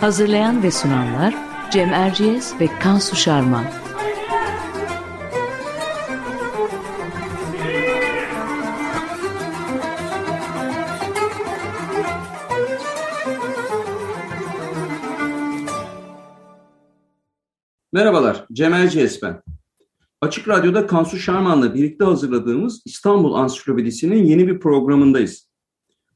Hazırlayan ve sunanlar Cem Erciyes ve Kansu Şarman. Merhabalar, Cem Erciyes ben. Açık Radyo'da Kansu Şarman'la birlikte hazırladığımız İstanbul Ansiklopedisi'nin yeni bir programındayız.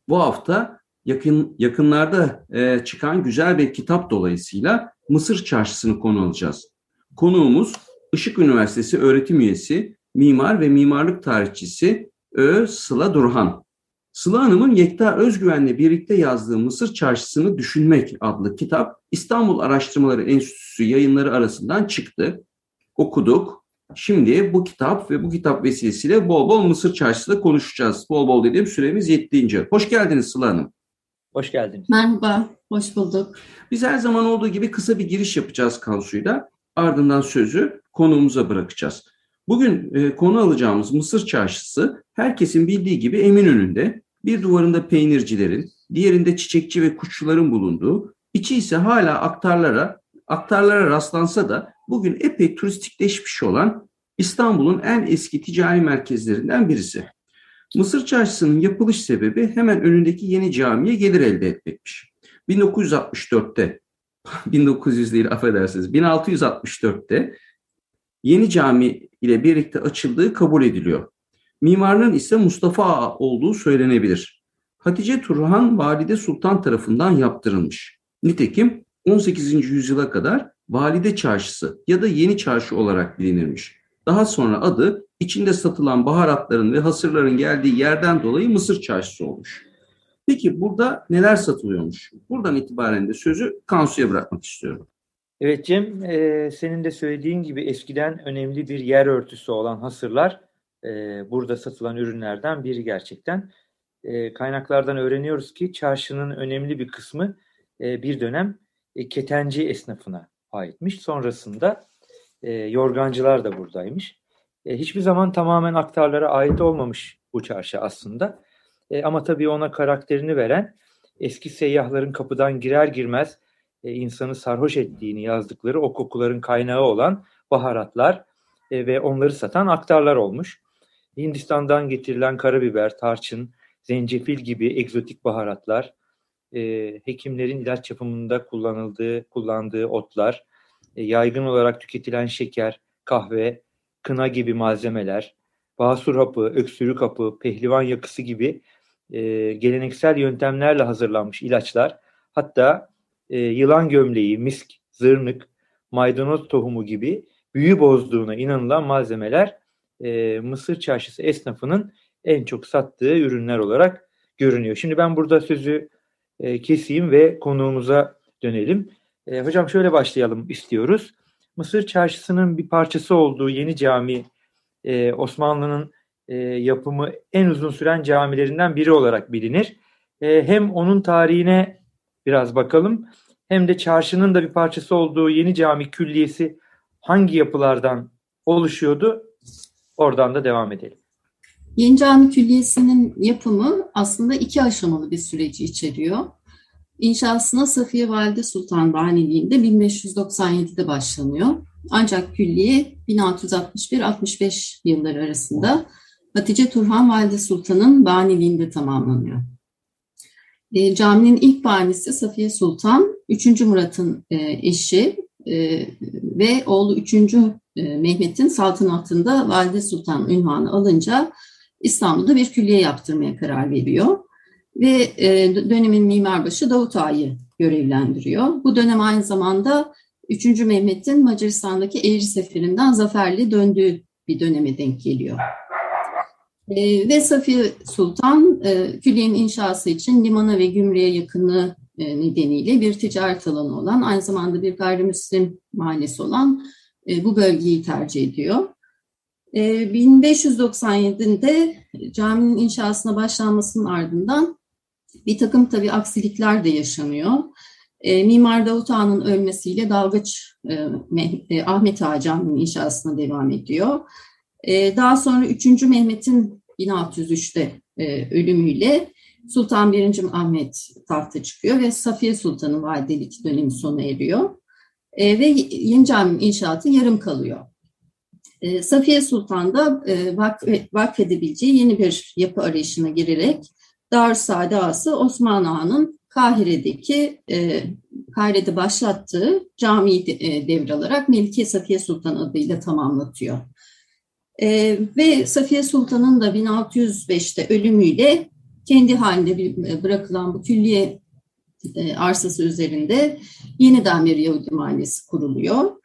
Bu hafta yakın yakınlarda e, çıkan güzel bir kitap dolayısıyla Mısır Çarşısı'nı konu alacağız. Konuğumuz Işık Üniversitesi öğretim üyesi, mimar ve mimarlık tarihçisi Ö. Sıla Durhan. Sıla Hanım'ın Yekta Özgüven'le birlikte yazdığı Mısır Çarşısı'nı Düşünmek adlı kitap İstanbul Araştırmaları Enstitüsü yayınları arasından çıktı. Okuduk. Şimdi bu kitap ve bu kitap vesilesiyle bol bol Mısır Çarşısı'da konuşacağız. Bol bol dediğim süremiz yettiğince. Hoş geldiniz Sıla Hanım. Hoş geldiniz. Merhaba, hoş bulduk. Biz her zaman olduğu gibi kısa bir giriş yapacağız Kansu'yla. Ardından sözü konuğumuza bırakacağız. Bugün e, konu alacağımız Mısır Çarşısı herkesin bildiği gibi Eminönü'nde bir duvarında peynircilerin, diğerinde çiçekçi ve kuşçuların bulunduğu, içi ise hala aktarlara, aktarlara rastlansa da bugün epey turistikleşmiş olan İstanbul'un en eski ticari merkezlerinden birisi. Mısır Çarşısı'nın yapılış sebebi hemen önündeki yeni camiye gelir elde etmekmiş. 1964'te, 1900 değil affedersiniz, 1664'te yeni cami ile birlikte açıldığı kabul ediliyor. Mimarının ise Mustafa Ağa olduğu söylenebilir. Hatice Turhan Valide Sultan tarafından yaptırılmış. Nitekim 18. yüzyıla kadar Valide Çarşısı ya da Yeni Çarşı olarak bilinirmiş. Daha sonra adı içinde satılan baharatların ve hasırların geldiği yerden dolayı Mısır Çarşısı olmuş. Peki burada neler satılıyormuş? Buradan itibaren de sözü Kansu'ya bırakmak istiyorum. Evet Cem, e, senin de söylediğin gibi eskiden önemli bir yer örtüsü olan hasırlar e, burada satılan ürünlerden biri gerçekten. E, kaynaklardan öğreniyoruz ki çarşının önemli bir kısmı e, bir dönem e, ketenci esnafına aitmiş. Sonrasında e, yorgancılar da buradaymış. E, hiçbir zaman tamamen aktarlara ait olmamış bu çarşı aslında. E, ama tabii ona karakterini veren eski seyyahların kapıdan girer girmez e, insanı sarhoş ettiğini yazdıkları o kokuların kaynağı olan baharatlar e, ve onları satan aktarlar olmuş. Hindistan'dan getirilen karabiber, tarçın, zencefil gibi egzotik baharatlar, e, hekimlerin ilaç yapımında kullanıldığı, kullandığı otlar, e, yaygın olarak tüketilen şeker, kahve, kına gibi malzemeler, basur hapı, öksürük hapı, pehlivan yakısı gibi e, geleneksel yöntemlerle hazırlanmış ilaçlar, hatta e, yılan gömleği, misk, zırnık, maydanoz tohumu gibi büyü bozduğuna inanılan malzemeler e, Mısır çarşısı esnafının en çok sattığı ürünler olarak görünüyor. Şimdi ben burada sözü e, keseyim ve konuğumuza dönelim. E, hocam şöyle başlayalım istiyoruz. Mısır çarşısının bir parçası olduğu yeni cami e, Osmanlı'nın e, yapımı en uzun süren camilerinden biri olarak bilinir. E, hem onun tarihine biraz bakalım hem de çarşının da bir parçası olduğu yeni cami külliyesi hangi yapılardan oluşuyordu? Oradan da devam edelim. Yeni Cami Külliyesi'nin yapımı aslında iki aşamalı bir süreci içeriyor. İnşasına Safiye Valide Sultan Baniliğinde 1597'de başlanıyor. Ancak külliye 1661-65 yılları arasında Hatice Turhan Valide Sultan'ın baniliğinde tamamlanıyor. E, caminin ilk banisi Safiye Sultan, 3. Murat'ın e, eşi e, ve oğlu 3. E, Mehmet'in saltanatında Valide Sultan ünvanı alınca İstanbul'da bir külliye yaptırmaya karar veriyor. Ve e, dönemin mimarbaşı Davut Ağa'yı görevlendiriyor. Bu dönem aynı zamanda 3. Mehmet'in Macaristan'daki Eğri Seferi'nden zaferli döndüğü bir döneme denk geliyor. E, ve Safiye Sultan e, külliyenin inşası için limana ve gümrüğe yakını e, nedeniyle bir ticaret alanı olan, aynı zamanda bir gayrimüslim mahallesi olan e, bu bölgeyi tercih ediyor. 1597'de e, caminin inşasına başlanmasının ardından bir takım tabii aksilikler de yaşanıyor. Mimar Davut Ağa'nın ölmesiyle Dalgıç Ahmet Ağa Camii'nin inşasına devam ediyor. Daha sonra 3. Mehmet'in 1603'te ölümüyle Sultan 1. Ahmet tahta çıkıyor ve Safiye Sultan'ın validelik dönemi sona eriyor. E, ve yeni caminin inşaatı yarım kalıyor. E, Safiye Sultan da e, vakf, vakfedebileceği yeni bir yapı arayışına girerek Darüssaade Ağası Osman Ağa'nın Kahire'deki e, Kahire'de başlattığı camiyi de, e, devralarak Melike Safiye Sultan adıyla tamamlatıyor. E, ve Safiye Sultan'ın da 1605'te ölümüyle kendi halinde e, bırakılan bu külliye e, arsası üzerinde yeniden bir Yahudi mahallesi kuruluyor.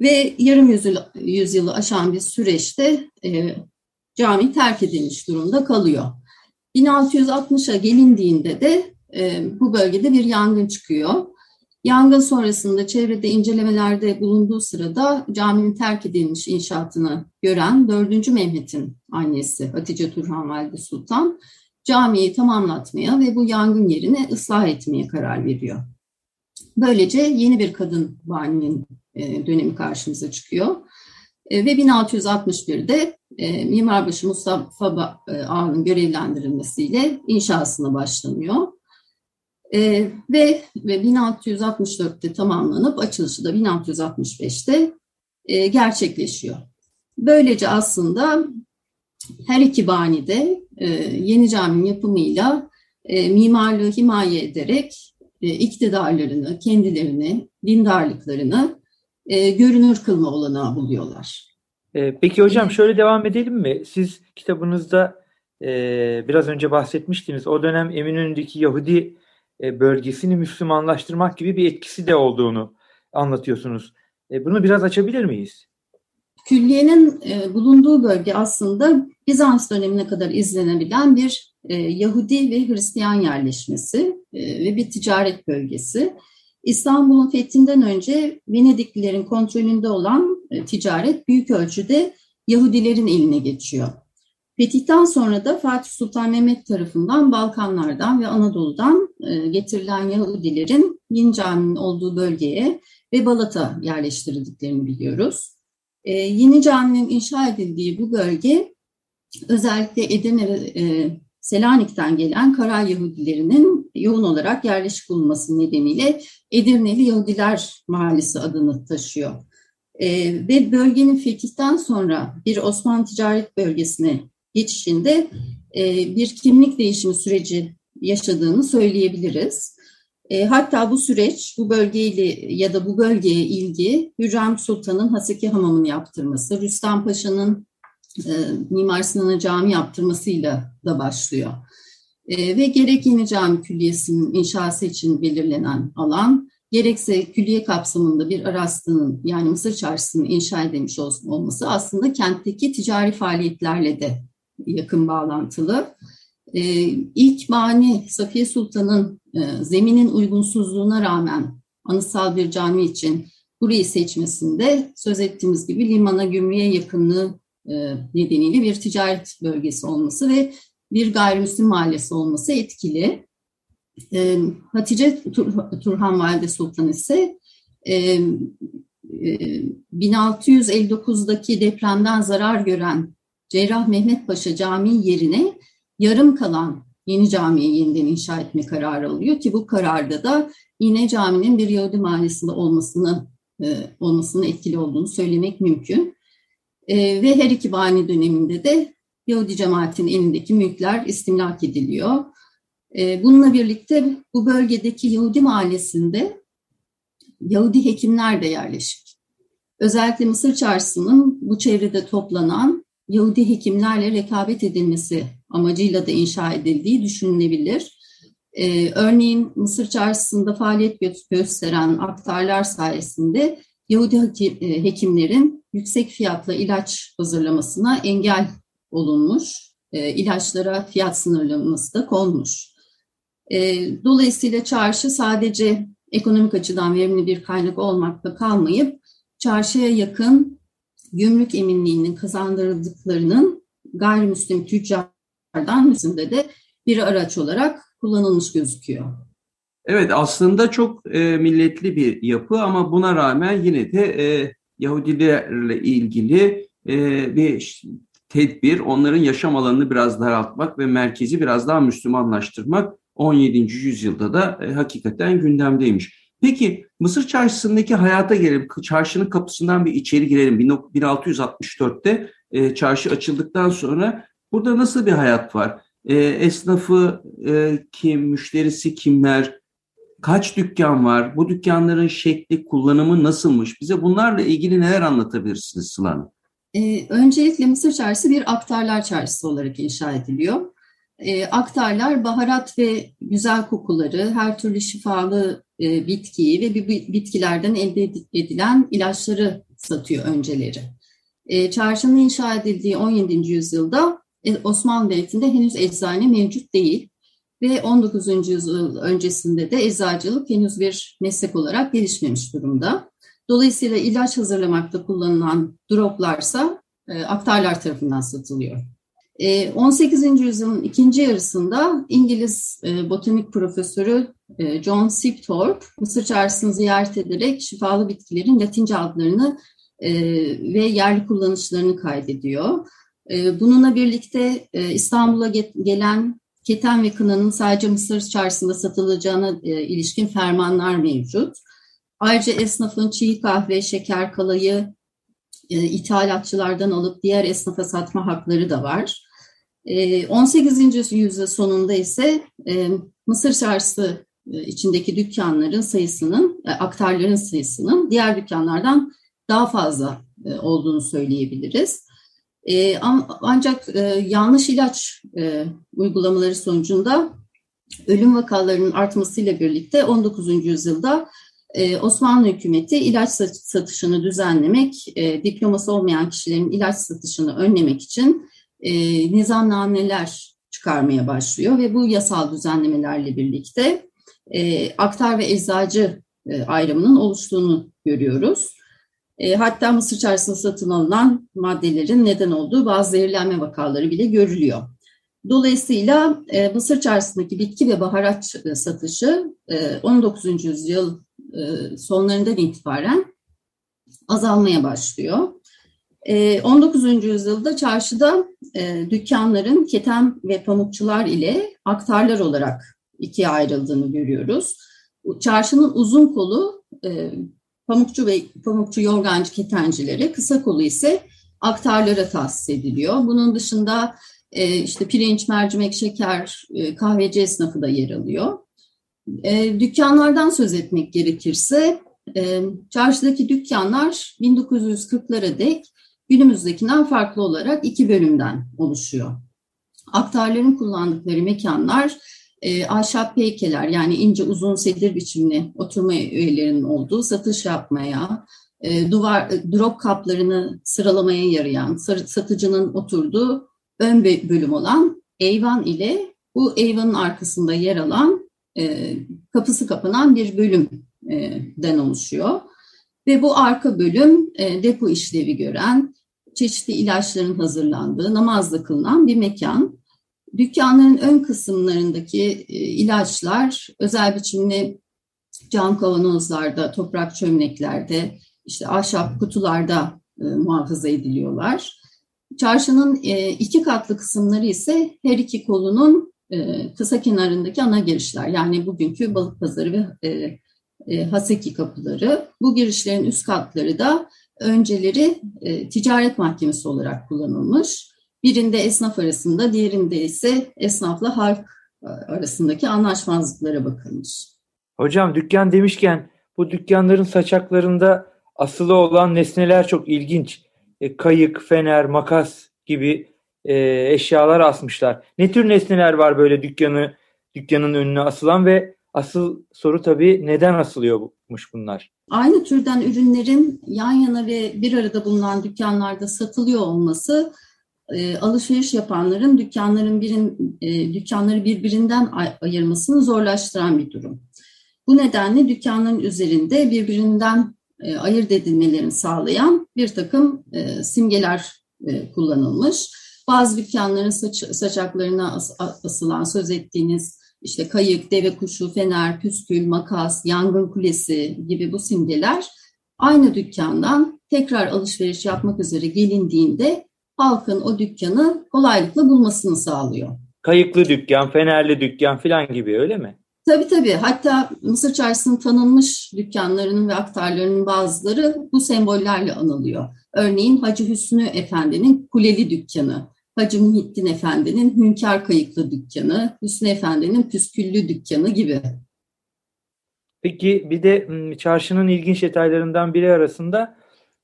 Ve yarım yüzyıl, yüzyılı aşan bir süreçte e, cami terk edilmiş durumda kalıyor. 1660'a gelindiğinde de e, bu bölgede bir yangın çıkıyor. Yangın sonrasında çevrede incelemelerde bulunduğu sırada caminin terk edilmiş inşaatını gören 4. Mehmet'in annesi Hatice Turhan Valide Sultan camiyi tamamlatmaya ve bu yangın yerini ıslah etmeye karar veriyor. Böylece yeni bir kadın baninin e, dönemi karşımıza çıkıyor. E, ve 1661'de e, Mimarbaşı Mustafa Ağa'nın görevlendirilmesiyle inşasına başlanıyor. ve, ve 1664'te tamamlanıp açılışı da 1665'te gerçekleşiyor. Böylece aslında her iki bani de e, yeni caminin yapımıyla e, mimarlığı himaye ederek e, iktidarlarını, kendilerini, dindarlıklarını e, görünür kılma olanağı buluyorlar. E, peki hocam şöyle devam edelim mi? Siz kitabınızda e, biraz önce bahsetmiştiniz. O dönem Eminönü'ndeki Yahudi e, bölgesini Müslümanlaştırmak gibi bir etkisi de olduğunu anlatıyorsunuz. E, bunu biraz açabilir miyiz? Külliyenin e, bulunduğu bölge aslında Bizans dönemine kadar izlenebilen bir e, Yahudi ve Hristiyan yerleşmesi e, ve bir ticaret bölgesi. İstanbul'un fethinden önce Venediklilerin kontrolünde olan e, ticaret büyük ölçüde Yahudilerin eline geçiyor. Fetihten sonra da Fatih Sultan Mehmet tarafından Balkanlardan ve Anadolu'dan e, getirilen Yahudilerin Yeni Cami'nin olduğu bölgeye ve Balat'a yerleştirildiklerini biliyoruz. E, yeni caminin inşa edildiği bu bölge özellikle Edirne ve Selanik'ten gelen Karay Yahudilerinin yoğun olarak yerleşik bulunması nedeniyle Edirneli Yahudiler Mahallesi adını taşıyor. E, ve bölgenin fetihten sonra bir Osmanlı ticaret bölgesine geçişinde e, bir kimlik değişimi süreci yaşadığını söyleyebiliriz. E, hatta bu süreç bu bölgeyle ya da bu bölgeye ilgi Hürrem Sultan'ın Haseki Hamamı'nı yaptırması, Rüstem Paşa'nın e, Mimar Sinan'a cami yaptırmasıyla da başlıyor. E, ve gerek Yeni Cami Külliyesi'nin inşası için belirlenen alan, gerekse külliye kapsamında bir arastının yani Mısır Çarşısı'nın inşa edilmiş olması aslında kentteki ticari faaliyetlerle de yakın bağlantılı. E, ilk mani Safiye Sultan'ın e, zeminin uygunsuzluğuna rağmen anıtsal bir cami için burayı seçmesinde söz ettiğimiz gibi limana gümrüğe yakınlığı e, nedeniyle bir ticaret bölgesi olması ve bir gayrimüslim mahallesi olması etkili. E, Hatice Turhan Valide Sultan ise 1659'daki depremden zarar gören Cerrah Mehmet Paşa Camii yerine yarım kalan yeni camiyi yeniden inşa etme kararı alıyor ki bu kararda da yine caminin bir Yahudi mahallesinde olmasını e, olmasının etkili olduğunu söylemek mümkün. E, ve her iki bani döneminde de Yahudi cemaatin elindeki mülkler istimlak ediliyor. E, bununla birlikte bu bölgedeki Yahudi mahallesinde Yahudi hekimler de yerleşik. Özellikle Mısır Çarşısı'nın bu çevrede toplanan Yahudi hekimlerle rekabet edilmesi amacıyla da inşa edildiği düşünülebilir. Ee, örneğin Mısır Çarşısı'nda faaliyet gösteren aktarlar sayesinde Yahudi e, hekimlerin yüksek fiyatla ilaç hazırlamasına engel olunmuş. e, ilaçlara fiyat sınırlaması da konmuş. E, dolayısıyla çarşı sadece ekonomik açıdan verimli bir kaynak olmakla kalmayıp çarşıya yakın gümrük eminliğinin kazandırıldıklarının gayrimüslim tüccardan üstünde de bir araç olarak kullanılmış gözüküyor. Evet aslında çok e, milletli bir yapı ama buna rağmen yine de e, Yahudilerle ilgili e, bir tedbir, onların yaşam alanını biraz daraltmak ve merkezi biraz daha Müslümanlaştırmak 17. yüzyılda da e, hakikaten gündemdeymiş. Peki Mısır çarşısındaki hayata gelelim. Çarşının kapısından bir içeri girelim. 1664'te e, çarşı açıldıktan sonra burada nasıl bir hayat var? E, esnafı e, kim, müşterisi kimler, kaç dükkan var, bu dükkanların şekli, kullanımı nasılmış? Bize bunlarla ilgili neler anlatabilirsiniz Sıla Hanım? Ee, öncelikle Mısır Çarşısı bir aktarlar çarşısı olarak inşa ediliyor. Ee, aktarlar baharat ve güzel kokuları, her türlü şifalı e, bitkiyi ve bitkilerden elde edilen ilaçları satıyor önceleri. E, çarşının inşa edildiği 17. yüzyılda e, Osmanlı Devleti'nde henüz eczane mevcut değil ve 19. yüzyıl öncesinde de eczacılık henüz bir meslek olarak gelişmemiş durumda. Dolayısıyla ilaç hazırlamakta kullanılan droplarsa e, aktarlar tarafından satılıyor. 18. E, yüzyılın ikinci yarısında İngiliz e, botanik profesörü e, John Sipthorpe Mısır çarşısını ziyaret ederek şifalı bitkilerin Latince adlarını ve yerli kullanışlarını kaydediyor. Bununla birlikte İstanbul'a gelen keten ve kınanın sadece Mısır çarşısında satılacağına ilişkin fermanlar mevcut. Ayrıca esnafın çiğ kahve, şeker, kalayı e, ithalatçılardan alıp diğer esnafa satma hakları da var. 18. E, yüzyıl sonunda ise e, Mısır çarşısı e, içindeki dükkanların sayısının, aktarların sayısının diğer dükkanlardan daha fazla olduğunu söyleyebiliriz. Ancak yanlış ilaç uygulamaları sonucunda ölüm vakalarının artmasıyla birlikte 19. yüzyılda Osmanlı hükümeti ilaç satışını düzenlemek, diploması olmayan kişilerin ilaç satışını önlemek için e, nizamnameler çıkarmaya başlıyor ve bu yasal düzenlemelerle birlikte e, aktar ve eczacı e, ayrımının oluştuğunu görüyoruz. E, hatta Mısır çarşısında satın alınan maddelerin neden olduğu bazı zehirlenme vakaları bile görülüyor. Dolayısıyla e, Mısır çarşısındaki bitki ve baharat satışı e, 19. yüzyıl e, sonlarından itibaren azalmaya başlıyor. 19. Ee, yüzyılda çarşıda e, dükkanların keten ve pamukçular ile aktarlar olarak ikiye ayrıldığını görüyoruz. Çarşının uzun kolu e, pamukçu ve pamukçu yorgancı ketencileri, kısa kolu ise aktarlara tahsis ediliyor. Bunun dışında e, işte pirinç, mercimek, şeker, kahveci esnafı da yer alıyor. Dükkanlardan söz etmek gerekirse çarşıdaki dükkanlar 1940'lara dek günümüzdekinden farklı olarak iki bölümden oluşuyor. Aktarların kullandıkları mekanlar e, ahşap heykeler yani ince uzun sedir biçimli oturma üyelerinin olduğu satış yapmaya, e, duvar e, drop kaplarını sıralamaya yarayan satıcının oturduğu ön bölüm olan eyvan ile bu eyvanın arkasında yer alan e, kapısı kapanan bir bölümden oluşuyor. Ve bu arka bölüm e, depo işlevi gören, çeşitli ilaçların hazırlandığı, namazda kılınan bir mekan. Dükkanların ön kısımlarındaki e, ilaçlar özel biçimli cam kavanozlarda, toprak çömleklerde, işte ahşap kutularda muhafaza ediliyorlar. Çarşının iki katlı kısımları ise her iki kolunun kısa kenarındaki ana girişler. Yani bugünkü balık pazarı ve e, e, Haseki kapıları. Bu girişlerin üst katları da önceleri e, ticaret mahkemesi olarak kullanılmış. Birinde esnaf arasında, diğerinde ise esnafla halk e, arasındaki anlaşmazlıklara bakılmış. Hocam dükkan demişken bu dükkanların saçaklarında asılı olan nesneler çok ilginç. E, kayık, fener, makas gibi e, eşyalar asmışlar. Ne tür nesneler var böyle dükkanı dükkanın önüne asılan ve Asıl soru tabii neden asılıyormuş bunlar? Aynı türden ürünlerin yan yana ve bir arada bulunan dükkanlarda satılıyor olması e, alışveriş yapanların dükkanların birin, e, dükkanları birbirinden ayırmasını zorlaştıran bir durum. Bu nedenle dükkanların üzerinde birbirinden e, ayırt edilmelerini sağlayan bir takım e, simgeler e, kullanılmış. Bazı dükkanların saç, saçaklarına as, asılan söz ettiğiniz işte kayık, deve kuşu, fener, püskül, makas, yangın kulesi gibi bu simgeler aynı dükkandan tekrar alışveriş yapmak üzere gelindiğinde halkın o dükkanı kolaylıkla bulmasını sağlıyor. Kayıklı dükkan, fenerli dükkan falan gibi öyle mi? Tabii tabii. Hatta Mısır Çarşısı'nın tanınmış dükkanlarının ve aktarlarının bazıları bu sembollerle anılıyor. Örneğin Hacı Hüsnü Efendi'nin Kuleli Dükkanı, Hacı Muhittin Efendi'nin Hünkar Kayıklı Dükkanı, Hüsnü Efendi'nin Püsküllü Dükkanı gibi. Peki bir de çarşının ilginç detaylarından biri arasında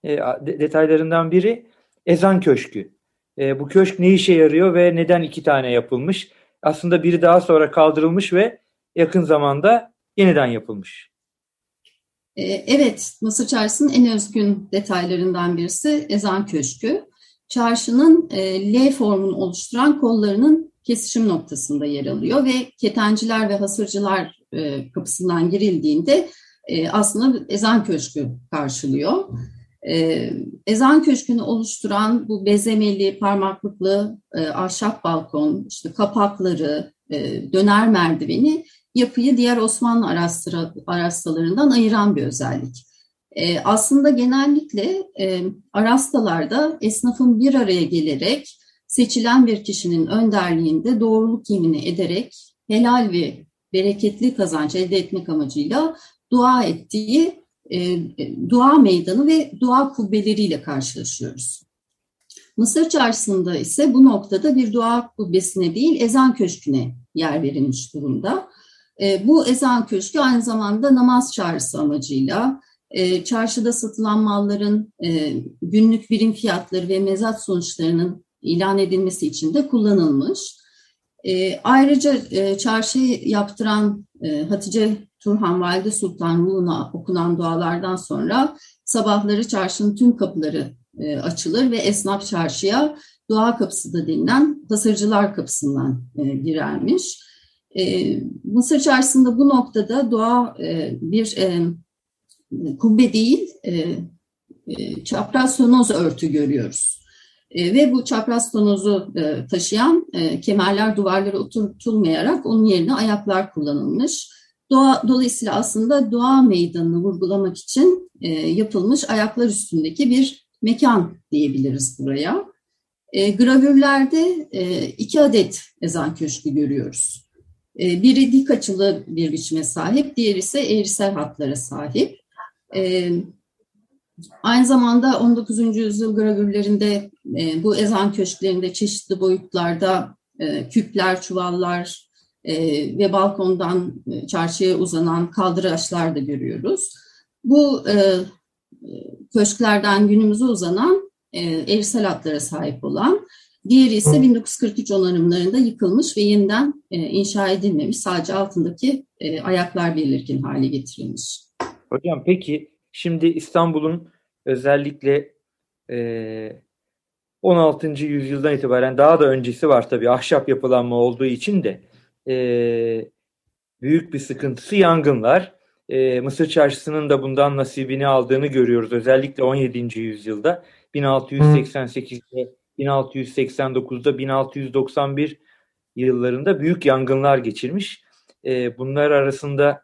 e, detaylarından biri ezan köşkü. E, bu köşk ne işe yarıyor ve neden iki tane yapılmış? Aslında biri daha sonra kaldırılmış ve yakın zamanda yeniden yapılmış. E, evet, Mısır Çarşısı'nın en özgün detaylarından birisi ezan köşkü. Çarşının e, L formunu oluşturan kollarının kesişim noktasında yer alıyor ve ketenciler ve hasırcılar e, kapısından girildiğinde aslında ezan köşkü karşılıyor. ezan köşkünü oluşturan bu bezemeli, parmaklıklı ahşap balkon, işte kapakları, döner merdiveni yapıyı diğer Osmanlı arastalarından ayıran bir özellik. E, aslında genellikle e, arastalarda esnafın bir araya gelerek seçilen bir kişinin önderliğinde doğruluk yemini ederek helal ve bereketli kazanç elde etmek amacıyla dua ettiği e, dua meydanı ve dua kubbeleriyle karşılaşıyoruz. Mısır çarşısında ise bu noktada bir dua kubbesine değil ezan köşküne yer verilmiş durumda. E, bu ezan köşkü aynı zamanda namaz çağrısı amacıyla e, çarşıda satılan malların e, günlük birim fiyatları ve mezat sonuçlarının ilan edilmesi için de kullanılmış. E, ayrıca e, çarşıyı yaptıran e, Hatice Turhan Valide Sultan ruhuna okunan dualardan sonra sabahları çarşının tüm kapıları e, açılır ve esnaf çarşıya dua kapısı da denilen hasırcılar kapısından girermiş. Mısır çarşısında bu noktada e, bir kubbe değil, e, e, çapraz tonoz örtü görüyoruz. E, ve bu çapraz tonozu e, taşıyan e, kemerler duvarlara oturtulmayarak onun yerine ayaklar kullanılmış. Doğa, dolayısıyla aslında doğa meydanını vurgulamak için e, yapılmış ayaklar üstündeki bir mekan diyebiliriz buraya. E, gravürlerde e, iki adet ezan köşkü görüyoruz. E, biri dik açılı bir biçime sahip, diğeri ise eğrisel hatlara sahip. E, aynı zamanda 19. yüzyıl gravürlerinde e, bu ezan köşklerinde çeşitli boyutlarda küpler, çuvallar ve balkondan çarşıya uzanan kaldıraçlar da görüyoruz. Bu köşklerden günümüze uzanan eğrisel hatlara sahip olan Diğeri ise 1943 onarımlarında yıkılmış ve yeniden e, inşa edilmemiş. Sadece altındaki e, ayaklar belirgin hale getirilmiş. Hocam peki şimdi İstanbul'un özellikle e, 16. yüzyıldan itibaren daha da öncesi var tabii ahşap yapılanma olduğu için de e, büyük bir sıkıntısı yangınlar. E, Mısır Çarşısı'nın da bundan nasibini aldığını görüyoruz. Özellikle 17. yüzyılda 1688'de 1689'da 1691 yıllarında büyük yangınlar geçirmiş. E, bunlar arasında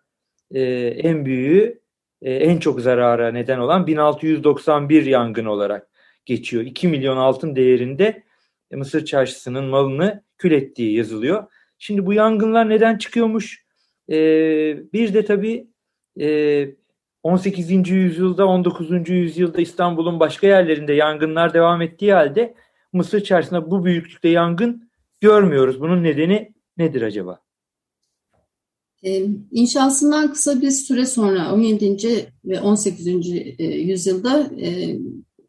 e, en büyüğü e, en çok zarara neden olan 1691 yangın olarak geçiyor. 2 milyon altın değerinde e, Mısır çarşısının malını kül ettiği yazılıyor. Şimdi bu yangınlar neden çıkıyormuş? E, bir de tabii e, 18. yüzyılda 19. yüzyılda İstanbul'un başka yerlerinde yangınlar devam ettiği halde Mısır çarşısında bu büyüklükte yangın görmüyoruz. Bunun nedeni nedir acaba? İnşasından kısa bir süre sonra 17. ve 18. E, yüzyılda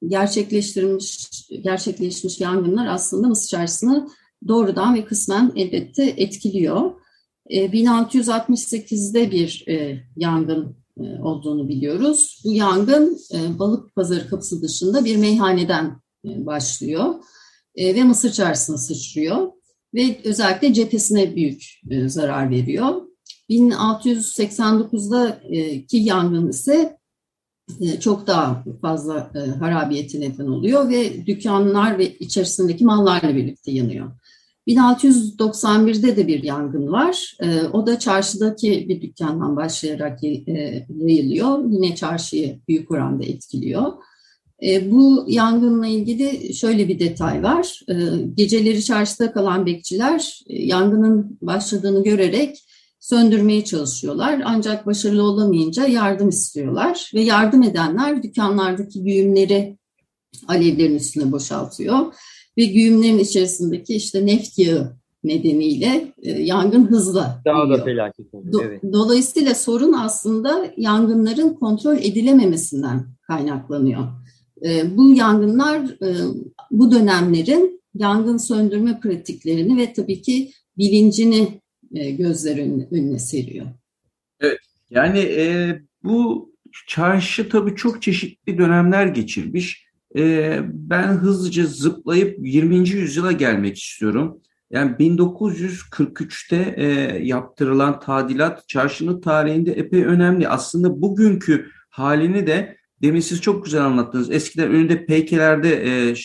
gerçekleştirilmiş gerçekleşmiş yangınlar aslında Mısır çarşısını doğrudan ve kısmen elbette etkiliyor. 1668'de e, bir yangın olduğunu biliyoruz. Bu yangın balık pazarı kapısı dışında bir meyhaneden başlıyor. ve Mısır çarşısına sıçrıyor ve özellikle cephesine büyük zarar veriyor. 1689'daki yangın ise e, çok daha fazla e, harabiyeti neden oluyor ve dükkanlar ve içerisindeki mallarla birlikte yanıyor. 1691'de de bir yangın var. E, o da çarşıdaki bir dükkandan başlayarak yayılıyor. Yine çarşıyı büyük oranda etkiliyor. Bu yangınla ilgili şöyle bir detay var. Geceleri çarşıda kalan bekçiler yangının başladığını görerek söndürmeye çalışıyorlar. Ancak başarılı olamayınca yardım istiyorlar ve yardım edenler dükkanlardaki güğümleri alevlerin üstüne boşaltıyor ve güğümlerin içerisindeki işte neft yağı nedeniyle e, yangın hızla daha da felaket oluyor. Evet. Dolayısıyla sorun aslında yangınların kontrol edilememesinden kaynaklanıyor. E, bu yangınlar e, bu dönemlerin yangın söndürme pratiklerini ve tabii ki bilincini e, gözler önüne, önüne seriyor. Evet, yani e, bu çarşı tabii çok çeşitli dönemler geçirmiş. E, ben hızlıca zıplayıp 20. yüzyıla gelmek istiyorum. Yani 1943'te e, yaptırılan tadilat çarşının tarihinde epey önemli. Aslında bugünkü halini de demin siz çok güzel anlattınız. Eskiden önünde peykelerde e,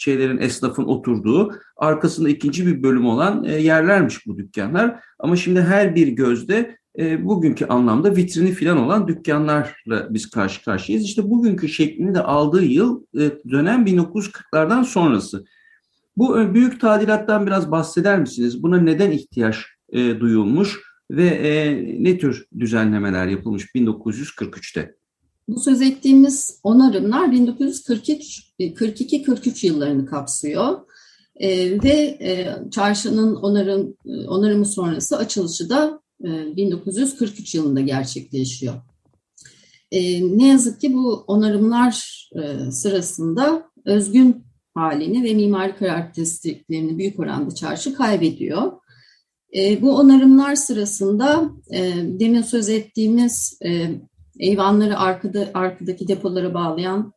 şeylerin esnafın oturduğu arkasında ikinci bir bölüm olan e, yerlermiş bu dükkanlar. Ama şimdi her bir gözde e, bugünkü anlamda vitrini filan olan dükkanlarla biz karşı karşıyayız. İşte bugünkü şeklini de aldığı yıl e, dönem 1940'lardan sonrası. Bu büyük tadilattan biraz bahseder misiniz? Buna neden ihtiyaç e, duyulmuş ve e, ne tür düzenlemeler yapılmış 1943'te? Bu söz ettiğimiz onarımlar 1942-43 yıllarını kapsıyor. E, ve e, çarşının onarım, onarımı sonrası açılışı da e, 1943 yılında gerçekleşiyor. E, ne yazık ki bu onarımlar e, sırasında özgün halini ve mimari karakteristiklerini büyük oranda çarşı kaybediyor. E, bu onarımlar sırasında e, demin söz ettiğimiz e, Eyvanları arkada, arkadaki depolara bağlayan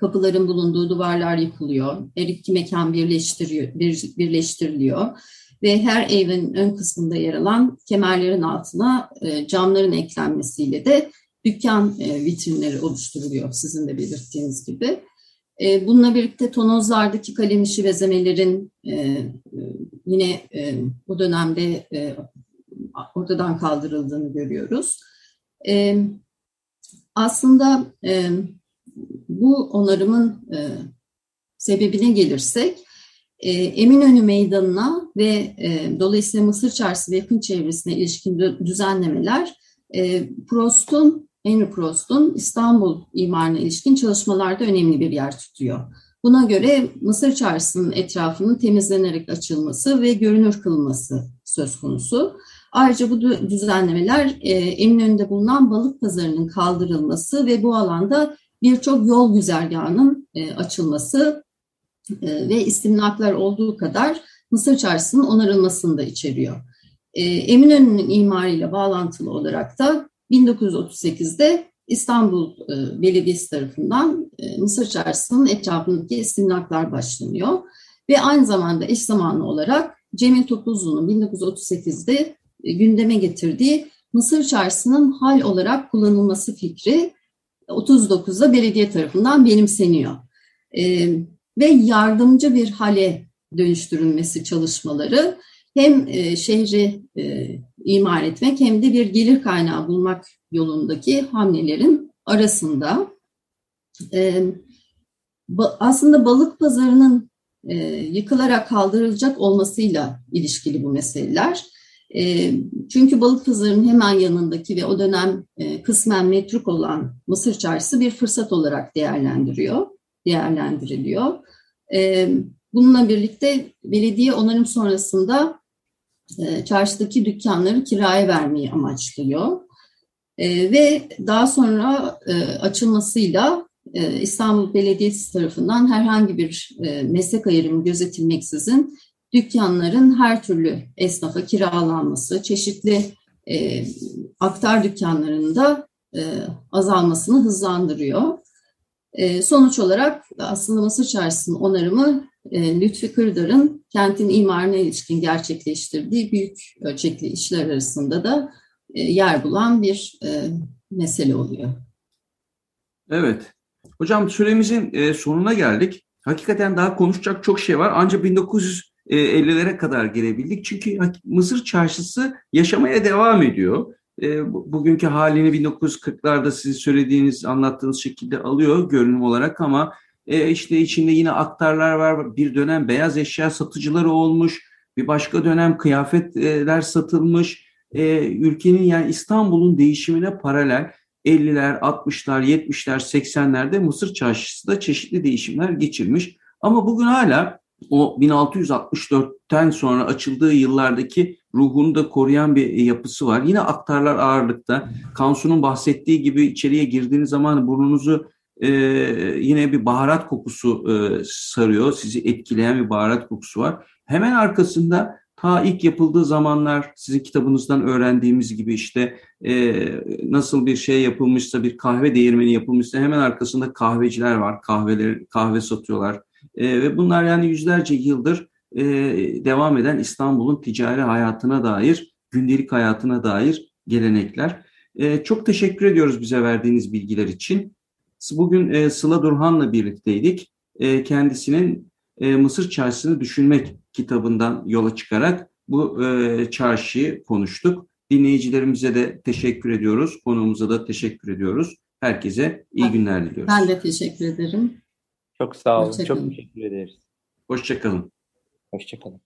kapıların bulunduğu duvarlar yıkılıyor. Her iki mekan birleştiriyor, bir, birleştiriliyor. Ve her evin ön kısmında yer alan kemerlerin altına e, camların eklenmesiyle de dükkan e, vitrinleri oluşturuluyor sizin de belirttiğiniz gibi. E, bununla birlikte tonozlardaki kalem işi vezemelerin e, e, yine e, bu dönemde e, ortadan kaldırıldığını görüyoruz. E, aslında e, bu onarımın e, sebebine gelirsek, e, Eminönü Meydanı'na ve e, dolayısıyla Mısır Çarşısı ve yakın çevresine ilişkin düzenlemeler e, Prost'un, Henry Prost'un İstanbul imarına ilişkin çalışmalarda önemli bir yer tutuyor. Buna göre Mısır Çarşısı'nın etrafının temizlenerek açılması ve görünür kılınması söz konusu. Ayrıca bu düzenlemeler e, Eminönü'nde bulunan balık pazarının kaldırılması ve bu alanda birçok yol güzergahının e, açılması e, ve istimlaklar olduğu kadar Mısır Çarşısı'nın onarılmasını da içeriyor. E, Eminönü'nün imarıyla bağlantılı olarak da 1938'de İstanbul e, Belediyesi tarafından e, Mısır Çarşısı'nın etrafındaki istimlaklar başlanıyor. Ve aynı zamanda eş zamanlı olarak Cemil Topuzlu'nun 1938'de e, gündeme getirdiği Mısır Çarşısı'nın hal olarak kullanılması fikri 39'da belediye tarafından benimseniyor. E, ve yardımcı bir hale dönüştürülmesi çalışmaları hem e, şehri e, imar etmek hem de bir gelir kaynağı bulmak yolundaki hamlelerin arasında. E, ba, aslında balık pazarının e, yıkılarak kaldırılacak olmasıyla ilişkili bu meseleler. E, çünkü balık pazarının hemen yanındaki ve o dönem e, kısmen metruk olan Mısır Çarşısı bir fırsat olarak değerlendiriyor, değerlendiriliyor. E, bununla birlikte belediye onarım sonrasında e, çarşıdaki dükkanları kiraya vermeyi amaçlıyor. E, ve daha sonra e, açılmasıyla İstanbul Belediyesi tarafından herhangi bir meslek ayrımı gözetilmeksizin dükkanların her türlü esnafa kiralanması, çeşitli e, aktar dükkanlarında e, azalmasını hızlandırıyor. E, sonuç olarak aslında Mısır Çarşısı'nın onarımı e, Lütfi Kırdar'ın kentin imarına ilişkin gerçekleştirdiği büyük ölçekli işler arasında da e, yer bulan bir e, mesele oluyor. Evet. Hocam süremizin e, sonuna geldik. Hakikaten daha konuşacak çok şey var. Ancak 1950'lere kadar gelebildik. Çünkü Mısır çarşısı yaşamaya devam ediyor. E, bugünkü halini 1940'larda sizin söylediğiniz, anlattığınız şekilde alıyor görünüm olarak ama e, işte içinde yine aktarlar var. Bir dönem beyaz eşya satıcıları olmuş. Bir başka dönem kıyafetler satılmış. ülkenin yani İstanbul'un değişimine paralel 50'ler, 60'lar, 70'ler, 80'lerde Mısır çarşısı da çeşitli değişimler geçirmiş. Ama bugün hala o 1664'ten sonra açıldığı yıllardaki ruhunu da koruyan bir yapısı var. Yine aktarlar ağırlıkta. Kansu'nun bahsettiği gibi içeriye girdiğiniz zaman burnunuzu e, yine bir baharat kokusu e, sarıyor. Sizi etkileyen bir baharat kokusu var. Hemen arkasında ta ilk yapıldığı zamanlar sizin kitabınızdan öğrendiğimiz gibi işte e, nasıl bir şey yapılmışsa bir kahve değirmeni yapılmışsa hemen arkasında kahveciler var. Kahveleri, kahve satıyorlar. E, ve bunlar yani yüzlerce yıldır e, devam eden İstanbul'un ticari hayatına dair, gündelik hayatına dair gelenekler. E, çok teşekkür ediyoruz bize verdiğiniz bilgiler için. Bugün e, Sıla Durhan'la birlikteydik. E, kendisinin e, Mısır Çarşısı'nı düşünmek kitabından yola çıkarak bu e, çarşıyı konuştuk. Dinleyicilerimize de teşekkür ediyoruz. Konuğumuza da teşekkür ediyoruz. Herkese iyi günler diliyoruz. Ben de teşekkür ederim. Çok sağ olun. Çok teşekkür ederiz. Hoşçakalın. Hoşçakalın.